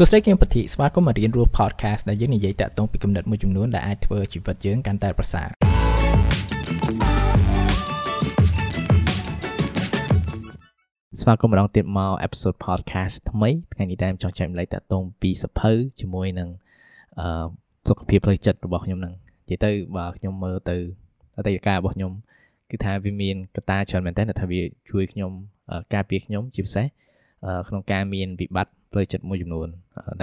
សួស្តីគឹមពធីស្វាគមន៍មករៀនរស់ podcast ដែលយើងនិយាយតាក់ទងពីគំនិតមួយចំនួនដែលអាចធ្វើជីវិតយើងកាន់តែប្រសើរស្វាគមន៍ម្ដងទៀតមក episode podcast ថ្មីថ្ងៃនេះដែរចង់ចែកម្លែកតាក់ទងពីសភៅជាមួយនឹងអឺសុខភាពផ្លូវចិត្តរបស់ខ្ញុំហ្នឹងនិយាយទៅបើខ្ញុំមើលទៅអតីតកាលរបស់ខ្ញុំគឺថាវាមានកត្តាច្រើនមែនតើថាវាជួយខ្ញុំការពារខ្ញុំជាពិសេសក្នុងការមានវិបត្តិ ផ្លូវចិត្តមួយចំនួន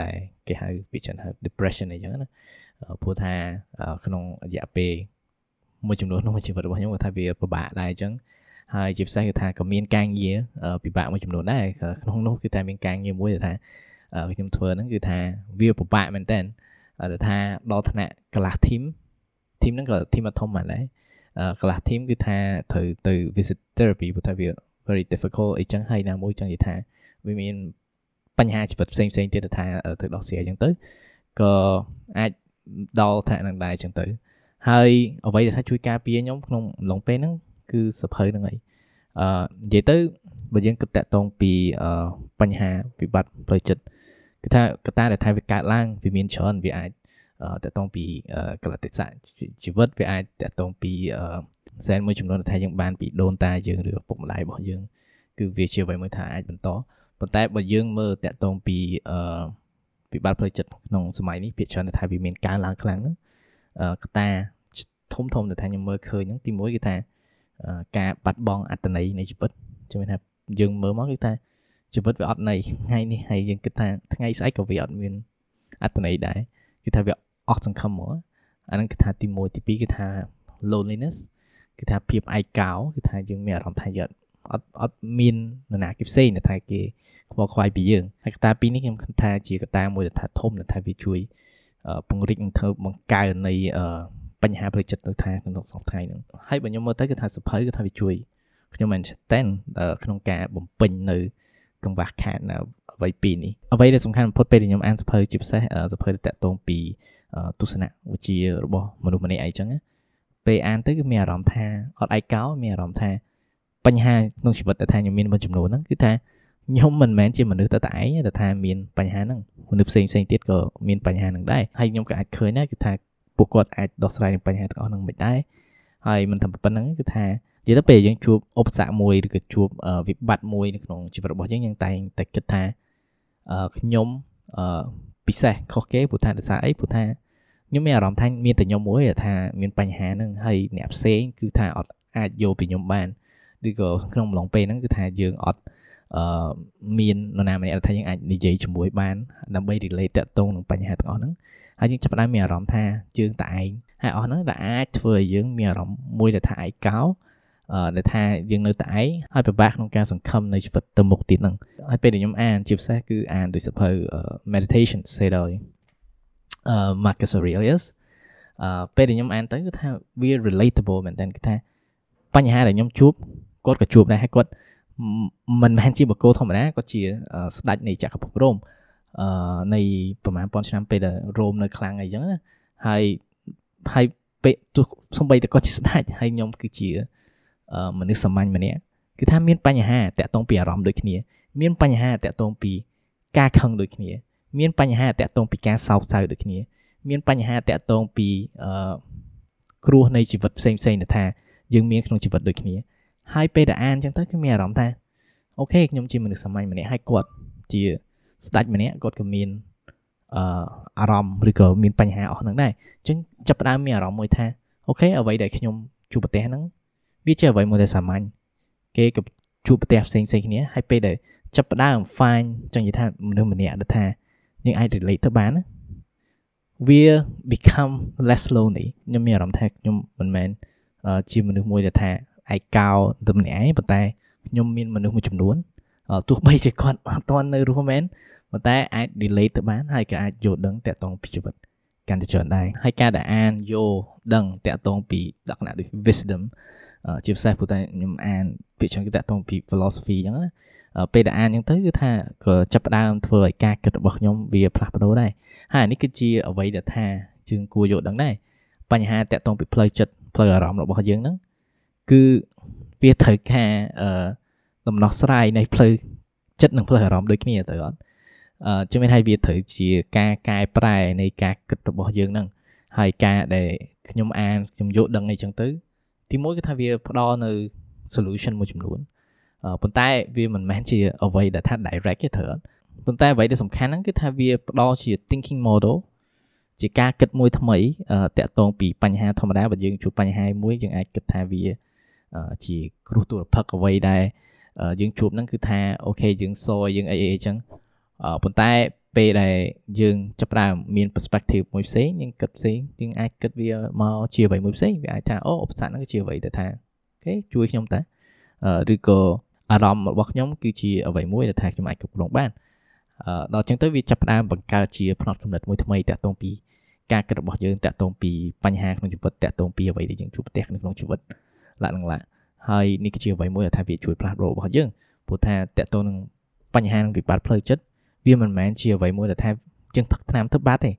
ដែលគេហៅពីច្រើនហៅ depression អីចឹងណាព្រោះថាក្នុងរយៈពេលមួយចំនួនក្នុងជីវិតរបស់ខ្ញុំគាត់ថាវាពិបាកដែរអញ្ចឹងហើយជាពិសេសគឺថាក៏មានការងារពិបាកមួយចំនួនដែរក្នុងនោះគឺតែមានការងារមួយថាខ្ញុំធ្វើហ្នឹងគឺថាវាពិបាកមែនតើថាដល់ថ្នាក់កន្លះ team team ហ្នឹងក៏ team អត់ធំហ្មងដែរកន្លះ team គឺថាត្រូវទៅ visit therapy ព្រោះថាវា very difficult អីចឹងហើយណាមួយចឹងនិយាយថាវាមាន បញ្ហាជីវិតផ្សេងផ្សេងទៀតថាទៅដោះស្រាយអញ្ចឹងទៅក៏អាចដល់ថ្នាក់នឹងដែរអញ្ចឹងទៅហើយអ្វីដែលថាជួយការពារខ្ញុំក្នុងអំឡុងពេលហ្នឹងគឺសភៅហ្នឹងហើយអឺនិយាយទៅបើយើងគិតតាក់ទងពីបញ្ហាវិបត្តិផ្លូវចិត្តគឺថាកត្តាដែលថាវាកើតឡើងវាមានច្រើនវាអាចតាក់ទងពីកលតិស័កជីវិតវាអាចតាក់ទងពីសែនមួយចំនួនថាយើងបានពីដូនតាយើងឬឪពុកម្ដាយរបស់យើងគឺវាជាអ្វីមួយថាអាចបន្ត ប៉ុន្តែបើយើងមើលតាក់ទងពីអឺវិបត្តិផ្លូវចិត្តក្នុងសម័យនេះភាគច្រើនថាវាមានការឡើងខ្លាំងហ្នឹងអឺកតាធំធំដែលថាខ្ញុំមើលឃើញហ្នឹងទីមួយគឺថាការបាត់បង់អត្តន័យនៃជីវិតជំនឿថាយើងមើលមកគឺថាជីវិតវាអត់ន័យថ្ងៃនេះហើយយើងគិតថាថ្ងៃស្អែកក៏វាអត់មានអត្តន័យដែរគឺថាវាអស់សង្ឃឹមមកអាហ្នឹងគឺថាទី1ទី2គឺថា loneliness គឺថាភាពឯកោគឺថាយើងមានអារម្មណ៍ថាយើង អត់អត់មាននរណាគេផ្សេងដែលថាគេខ្វល់ខ្វាយពីយើងហើយកត្តាពីរនេះខ្ញុំគិតថាជាកត្តាមួយដែលថាធំដែលថាវាជួយពង្រីកនិងធ្វើបង្កើននៃបញ្ហាផ្លូវចិត្តទៅថាក្នុងសង្ថ្ងៃហ្នឹងហើយបើខ្ញុំមើលទៅគឺថាសភៅគឺថាវាជួយខ្ញុំមែនតែនក្នុងការបំពេញនៅកង្វះខាតនៅអ្វីពីរនេះអ្វីដែលសំខាន់បំផុតពេលដែលខ្ញុំអានសភៅជាពិសេសសភៅដែលតាក់ទងពីទស្សនៈវិជ្ជារបស់មនុស្សម្នាក់អីចឹងពេលអានទៅគឺមានអារម្មណ៍ថាអត់ឯកោមានអារម្មណ៍ថា បញ្ហាក្នុងជីវិតដែលថាខ្ញុំមានមួយចំនួនហ្នឹងគឺថាខ្ញុំមិនមែនជាមនុស្សតែតែឯងតែថាមានបញ្ហាហ្នឹងមនុស្សផ្សេងផ្សេងទៀតក៏មានបញ្ហាហ្នឹងដែរហើយខ្ញុំក៏អាចឃើញដែរគឺថាពួកគាត់អាចដោះស្រាយនឹងបញ្ហាទាំងអស់ហ្នឹងមិនដែរហើយមិនថាប៉ុណ្្នឹងគឺថានិយាយទៅពេលយើងជួបឧបសគ្គមួយឬក៏ជួបវិបត្តិមួយនៅក្នុងជីវិតរបស់យើងយើងតែងតែគិតថាខ្ញុំពិសេសខុសគេព្រោះថាដោយសារអីព្រោះថាខ្ញុំមានអារម្មណ៍ថាមានតែខ្ញុំមួយថាមានបញ្ហាហ្នឹងហើយអ្នកផ្សេងគឺថាអត់អាចយកពីខ្ញុំបាន ឬក៏ក្នុងអំឡុងពេលហ្នឹងគឺថាយើងអត់អឺមាននរណាម្នាក់ថាយើងអាចនិយាយជាមួយបានដើម្បី relate តាក់ទងនឹងបញ្ហាទាំងអស់ហ្នឹងហើយយើងចាប់ផ្ដើមមានអារម្មណ៍ថាយើងតែឯងហើយអស់ហ្នឹងដែលអាចធ្វើឲ្យយើងមានអារម្មណ៍មួយដែលថាឯកោអឺដែលថាយើងនៅតែឯងហើយពិបាកក្នុងការសង្ឃឹមនៅជីវិតទៅមុខទៀតហ្នឹងហើយពេលដែលខ្ញុំអានជាពិសេសគឺអានដោយសភៅ meditation សេដោយអឺ Marcus Aurelius អឺពេលដែលខ្ញុំអានទៅគឺថាវា relatable មែនតើគឺថាបញ្ហាដែលខ្ញុំជួប គាត់ក៏ជួបដែរហើយគាត់មិនមែនជាបកគោធម្មតាគាត់ជាស្ដេចនៃចក្រភពរ៉ូមអឺនៃប្រហែលពាន់ឆ្នាំពេលដែលរ៉ូមនៅខ្លាំងអីចឹងណាហើយហើយពេលទោះសំបីតែគាត់ជាស្ដេចហើយខ្ញុំគឺជាមនុស្សសាមញ្ញម្នាក់គឺថាមានបញ្ហាតាក់ទងពីអារម្មណ៍ដូចគ្នា មានបញ្ហាតាក់ទងពីការខឹងដូចគ្នា មានបញ្ហាតាក់ទងពីការសោកសៅដូចគ្នា មានបញ្ហាតាក់ទងពីអឺគ្រោះនៃជីវិតផ្សេងផ្សេងថាយើងមានក្នុងជីវិតដូចគ្នា ហើយពេលដែលអានអញ្ចឹងទៅគឺមានអារម្មណ៍ថា okay ខ្ញុំជាមនុស្សសាមញ្ញម្នាក់ហើយគាត់ជាស្ដេចម្នាក់គាត់ក៏មានអឺអារម្មណ៍ឬក៏មានបញ្ហាអស់ហ្នឹងដែរអញ្ចឹងចាប់ផ្ដើមមានអារម្មណ៍មួយថា okay អ្វីដែលខ្ញុំជួបប្រទះហ្នឹងវាជាអ្វីមួយដែលសាមញ្ញគេក៏ជួបប្រទះផ្សេងផ្សេងគ្នាហើយពេលដែលចាប់ផ្ដើម find ចង់និយាយថាមនុស្សម្នាក់ដែលថាយើងអាច relate ទៅបានណាវា become less lonely ខ្ញុំមានអារម្មណ៍ថាខ្ញុំមិនមែនជាមនុស្សមួយដែលថា ឯកោទៅម្នាក់ឯងប៉ុន្តែខ្ញុំមានមនុស្សមួយចំនួនទោះបីជាគាត់អត់ទាន់នៅរស់មែនប៉ុន្តែអាច relate ទៅបានហើយក៏អាចយល់ដឹងតាក់ទងពីជីវិតកាន់តែច្រើនដែរហើយការដែលអានយល់ដឹងតាក់ទងពីលក្ខណៈដូច wisdom ជាពិសេសព្រោះតែខ្ញុំអានពាក្យច្រើនគឺតាក់ទងពី philosophy អញ្ចឹងណាពេលដែលអានអញ្ចឹងទៅគឺថាក៏ចាប់ផ្ដើមធ្វើឲ្យការគិតរបស់ខ្ញុំវាផ្លាស់ប្ដូរដែរហើយនេះគឺជាអ្វីដែលថាយើងគួរយល់ដឹងដែរបញ្ហាតាក់ទងពីផ្លូវចិត្តផ្លូវអារម្មណ៍របស់យើងហ្នឹង គឺវាត្រូវការអឺដំណោះស្រាយនៃផ្លូវចិត្តនិងផ្លូវអារម្មណ៍ដូចគ្នាទៅអត់អឺជំនឿថាវាត្រូវជាការកែប្រែនៃការគិតរបស់យើងហ្នឹងហើយការដែលខ្ញុំអានខ្ញុំយកដឹងអីចឹងទៅទីមួយគឺថាវាផ្ដល់នៅ solution មួយចំនួនប៉ុន្តែវាមិនមែនជាអ្វីដែលថា direct ទេត្រូវអត់ប៉ុន្តែអ្វីដែលសំខាន់ហ្នឹងគឺថាវាផ្ដល់ជា thinking model ជាការគិតមួយថ្មីតាក់ទងពីបញ្ហាធម្មតាបើយើងជួបបញ្ហាមួយយើងអាចគិតថាវា ជាគ្រោះទុរភិក្សអ្វីដែលយើងជួបហ្នឹងគឺថាអូខេយើងសយយើងអីអីអញ្ចឹងប៉ុន្តែពេលដែលយើងចាប់ផ្ដើមមាន perspective មួយផ្សេងយើងគិតផ្សេងយើងអាចគិតវាមកជាអ្វីមួយផ្សេងវាអាចថាអូឧបសគ្គហ្នឹងគឺជាអ្វីដែលថាអូខេជួយខ្ញុំតាឬក៏អារម្មណ៍របស់ខ្ញុំគឺជាអ្វីមួយដែលថាខ្ញុំអាចគ្រប់គ្រងបានដល់អញ្ចឹងទៅវាចាប់ផ្ដើមបង្កើតជាផ្នត់គំនិតមួយថ្មីតាក់ទងពីការគិតរបស់យើងតាក់ទងពីបញ្ហាក្នុងជីវិតតាក់ទងពីអ្វីដែលយើងជួបប្រទះក្នុងជីវិត ឡាក់នឹងឡាក់ហើយនេះគឺជាអ្វីមួយដែលថាវាជួយផ្លាស់ប្ដូររបស់យើងព្រោះថាតាក់ទងនឹងបញ្ហានឹងវិបត្តិផ្លូវចិត្តវាមិនមែនជាអ្វីមួយដែលថាយើងផឹកថ្នាំទៅបាត់ទេ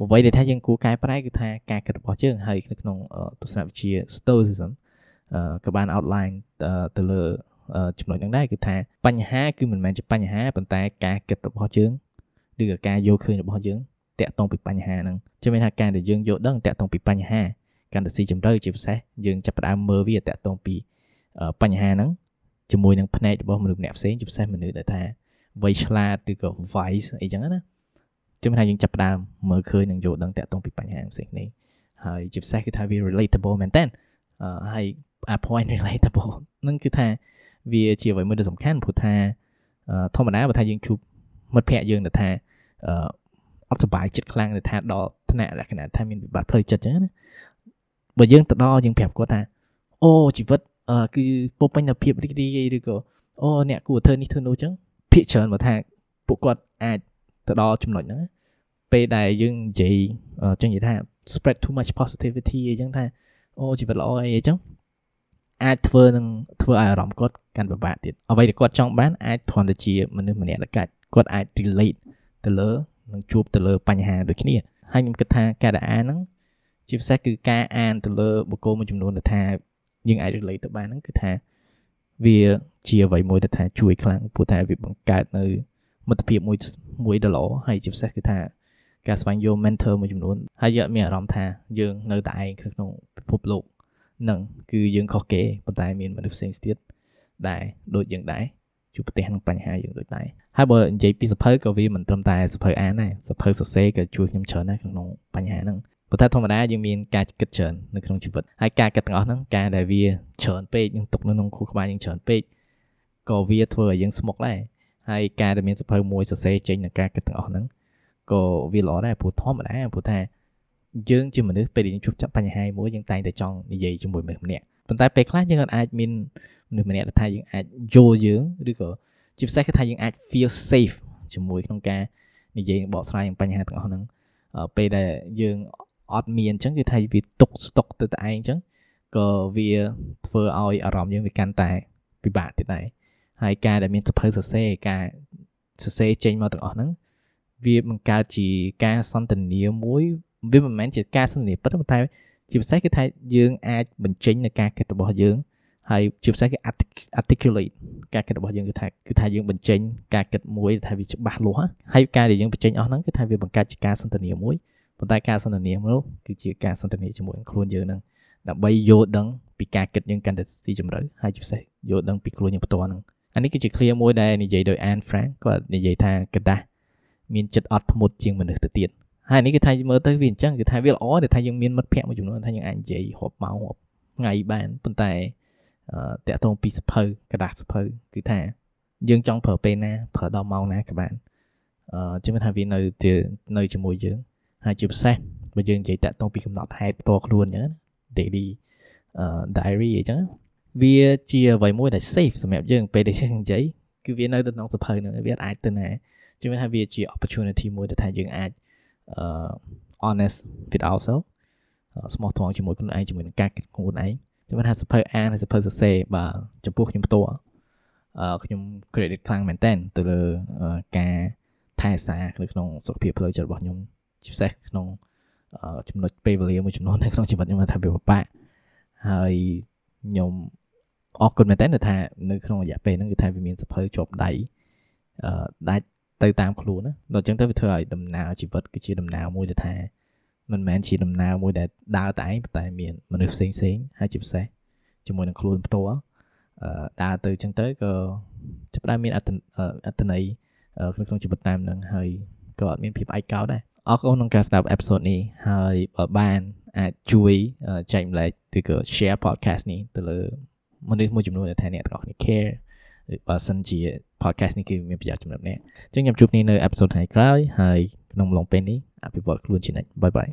អ្វីដែលថាយើងគួរកែប្រែគឺថាការគិតរបស់យើងហើយនៅក្នុងទស្សនវិជ្ជា Stoicism ក៏បាន outline ទៅលើចំណុចហ្នឹងដែរគឺថាបញ្ហាគឺមិនមែនជាបញ្ហាប៉ុន្តែការគិតរបស់យើងឬក៏ការយល់ឃើញរបស់យើងតាក់ទងពីបញ្ហាហ្នឹងជឿមានថាការដែលយើងយល់ដឹងតាក់ទងពីបញ្ហា កាន់តែស៊ីជម្រៅជាពិសេសយើងចាប់ផ្ដើមមើលវាតាក់ទងពីបញ្ហាហ្នឹងជាមួយនឹងផ្នែករបស់មនុស្សម្នាក់ផ្សេងជាពិសេសមនុស្សដែលថាវ័យឆ្លាតឬក៏ wise អីចឹងណាជឿថាយើងចាប់ផ្ដើមមើលឃើញនិងយល់ដឹងតាក់ទងពីបញ្ហាផ្សេងនេះហើយជាពិសេសគឺថាវា relatable មែនតើហើយ a point relatable នឹងគឺថាវាជាអ្វីមួយដ៏សំខាន់ព្រោះថាធម្មតាបើថាយើងជួបមិត្តភ័ក្តិយើងដែលថាអត់សុបាយចិត្តខ្លាំងដែលថាដល់ថ្នាក់លក្ខណៈថាមានវិបត្តិផ្លូវចិត្តចឹងណា បើយើងទៅដល់យើងប្រាប់គាត់ថាអូជីវិតគឺពោពេញដោយភាពរីករាយឬក៏អូអ្នកគួរធ្វើនេះធ្វើនោះចឹងភាកច្រើនមកថាពួកគាត់អាចទៅដល់ចំណុចហ្នឹងពេលដែលយើងនិយាយចឹងនិយាយថា spread too much positivity អីចឹងថាអូជីវិតល្អអីអីចឹងអាចធ្វើនឹងធ្វើឲ្យអារម្មណ៍គាត់កាន់ពិបាកទៀតអ្វីដែលគាត់ចង់បានអាចគ្រាន់តែជាមនុស្សម្នាក់ដែលកាច់គាត់អាច relate ទៅលើនឹងជួបទៅលើបញ្ហាដូចគ្នាហើយខ្ញុំគិតថាការដែលអានហ្នឹង ជាពិសេសគឺការអានទៅលើបុគ្គលមួយចំនួនដែលថាយើងអាច relate ទៅបានហ្នឹងគឺថាវាជាអ្វីមួយដែលថាជួយខ្លាំងព្រោះថាវាបង្កើតនៅមិត្តភាពមួយមួយដ៏ល្អហើយជាពិសេសគឺថាការស្វែងយល់ mentor មួយចំនួនហើយយើងមានអារម្មណ៍ថាយើងនៅតែឯងក្នុងពិភពលោកនឹងគឺយើងខុសគេប៉ុន្តែមានមនុស្សផ្សេងទៀតដែលដូចយើងដែរជួបប្រទះនឹងបញ្ហាយើងដូចដែរហើយបើនិយាយពីសភៅក៏វាមិនត្រឹមតែសភៅអានដែរសភៅសរសេរក៏ជួយខ្ញុំច្រើនដែរក្នុងបញ្ហាហ្នឹង ប៉ុន្តែធម្មតាយើងមានការគិតច្រើននៅក្នុងជីវិតហើយការគិតទាំងអស់ហ្នឹងការដែលវាច្រើនពេកយើងទុកនៅក្នុងខួរក្បាលយើងច្រើនពេកក៏វាធ្វើឲ្យយើងស្មុគដែរហើយការដែលមានសភៅមួយសរសេរចេញនឹងការគិតទាំងអស់ហ្នឹងក៏វាល្អដែរព្រោះធម្មតាព្រោះថាយើងជាមនុស្សពេលដែលយើងជួបបញ្ហាមួយយើងតែងតែចង់និយាយជាមួយមនុស្សម្នាក់ប៉ុន្តែពេលខ្លះយើងអាចមានមនុស្សម្នាក់ថាយើងអាចយល់យើងឬក៏ជាពិសេសគឺថាយើងអាច feel safe ជាមួយក្នុងការនិយាយបកស្រាយបញ្ហាទាំងអស់ហ្នឹងពេលដែលយើង អត់មានអញ្ចឹងគឺថាវាទុកស្តុកទៅតែឯងអញ្ចឹងក៏វាធ្វើឲ្យអារម្មណ៍យើងវាកាន់តែពិបាកទៀតដែរហើយការដែលមានសភៅសរសេរការសរសេរចេញមកទាំងអស់ហ្នឹងវាបង្កើតជាការសន្ទនាមួយវាមិនមែនជាការសន្ទនាពិតទេតែជាពិសេសគឺថាយើងអាចបញ្ចេញនៅការគិតរបស់យើងហើយជាពិសេសគឺ articulate ការគិតរបស់យើងគឺថាគឺថាយើងបញ្ចេញការគិតមួយថាវាច្បាស់លាស់ហើយការដែលយើងបញ្ចេញអស់ហ្នឹងគឺថាវាបង្កើតជាការសន្ទនាមួយ ប៉ុន្តែការសន្ទនានោះគឺជាការសន្ទនាជាមួយនឹងខ្លួនយើងហ្នឹងដើម្បីយល់ដឹងពីការគិតយើងកាន់តែស៊ីជម្រៅហើយជាពិសេសយល់ដឹងពីខ្លួនយើងផ្ទាល់ហ្នឹងអានេះគឺជា clear មួយដែលនិយាយដោយ Anne Frank គាត់និយាយថាกระดาษមានចិត្តអត់ធ្មត់ជាងមនុស្សទៅទៀតហើយនេះគឺថាមើលទៅវាអញ្ចឹងគឺថាវាល្អដែលថាយើងមានមិត្តភ័ក្តិមួយចំនួនថាយើងអាចនិយាយរាប់ម៉ោងរាប់ថ្ងៃបានប៉ុន្តែតាក់ទងពីសភៅกระดาษសភៅគឺថាយើងចង់ប្រើពេលណាប្រើដល់ម៉ោងណាក៏បានអឺជឿថាវានៅនៅជាមួយយើង ហើយជាពិសេសបើយើងនិយាយតាក់ទងពីកំណត់ហេតុផ្ទាល់ខ្លួនអញ្ចឹង daily diary អញ្ចឹងវាជាអ្វីមួយដែល safe សម្រាប់យើងពេលដែលយើងនិយាយគឺវានៅក្នុងសភៅហ្នឹងវាអាចទៅណាជឿថាវាជា opportunity មួយដែលថាយើងអាច honest with ourselves ស្មោះត្រង់ជាមួយខ្លួនឯងជាមួយនឹងការគិតខ្លួនឯងខ្ញុំថាសភៅអានហើយសភៅសរសេរបាទចំពោះខ្ញុំផ្ទាល់អឺខ្ញុំ credit ខ្លាំងមែនតើទៅលើការថែសារនៅក្នុងសុខភាពផ្លូវចិត្តរបស់ខ្ញុំ ជាពិសេសក្នុងចំណុចពេលវេលាមួយចំនួននៅក្នុងជីវិតខ្ញុំថាវាពិបាកហើយខ្ញុំអរគុណមែនតើថានៅក្នុងរយៈពេលហ្នឹងគឺថាវាមានសភៅជាប់ដៃអឺដាច់ទៅតាមខ្លួនណាដល់អញ្ចឹងទៅវាធ្វើឲ្យដំណើរជីវិតគឺជាដំណើរមួយដែលថាមិនមែនជាដំណើរមួយដែលដើរតែឯងប៉ុន្តែមានមនុស្សផ្សេងផ្សេងហើយជាពិសេសជាមួយនឹងខ្លួនផ្ទាល់អឺដើរទៅអញ្ចឹងទៅក៏ចាប់ផ្ដើមមានអត្តអត្តន័យក្នុងក្នុងជីវិតតាមនឹងហើយក៏អត់មានភាពឯកោដែរ អរគុណក្នុងការស្ដាប់អេពីសូតនេះហើយបើបានអាចជួយចែកម្លែកឬក៏ share podcast នេះទៅលើមនុស្សមួយចំនួនដែលថាអ្នកទាំងអស់គ្នា care បើសិនជា podcast នេះគឺមានប្រយោជន៍សម្រាប់អ្នកអញ្ចឹងខ្ញុំជួបគ្នានៅ episode ថ្ងៃក្រោយហើយក្នុងអំឡុងពេលនេះអភិវឌ្ឍខ្លួនជានិច្ចបាយបាយ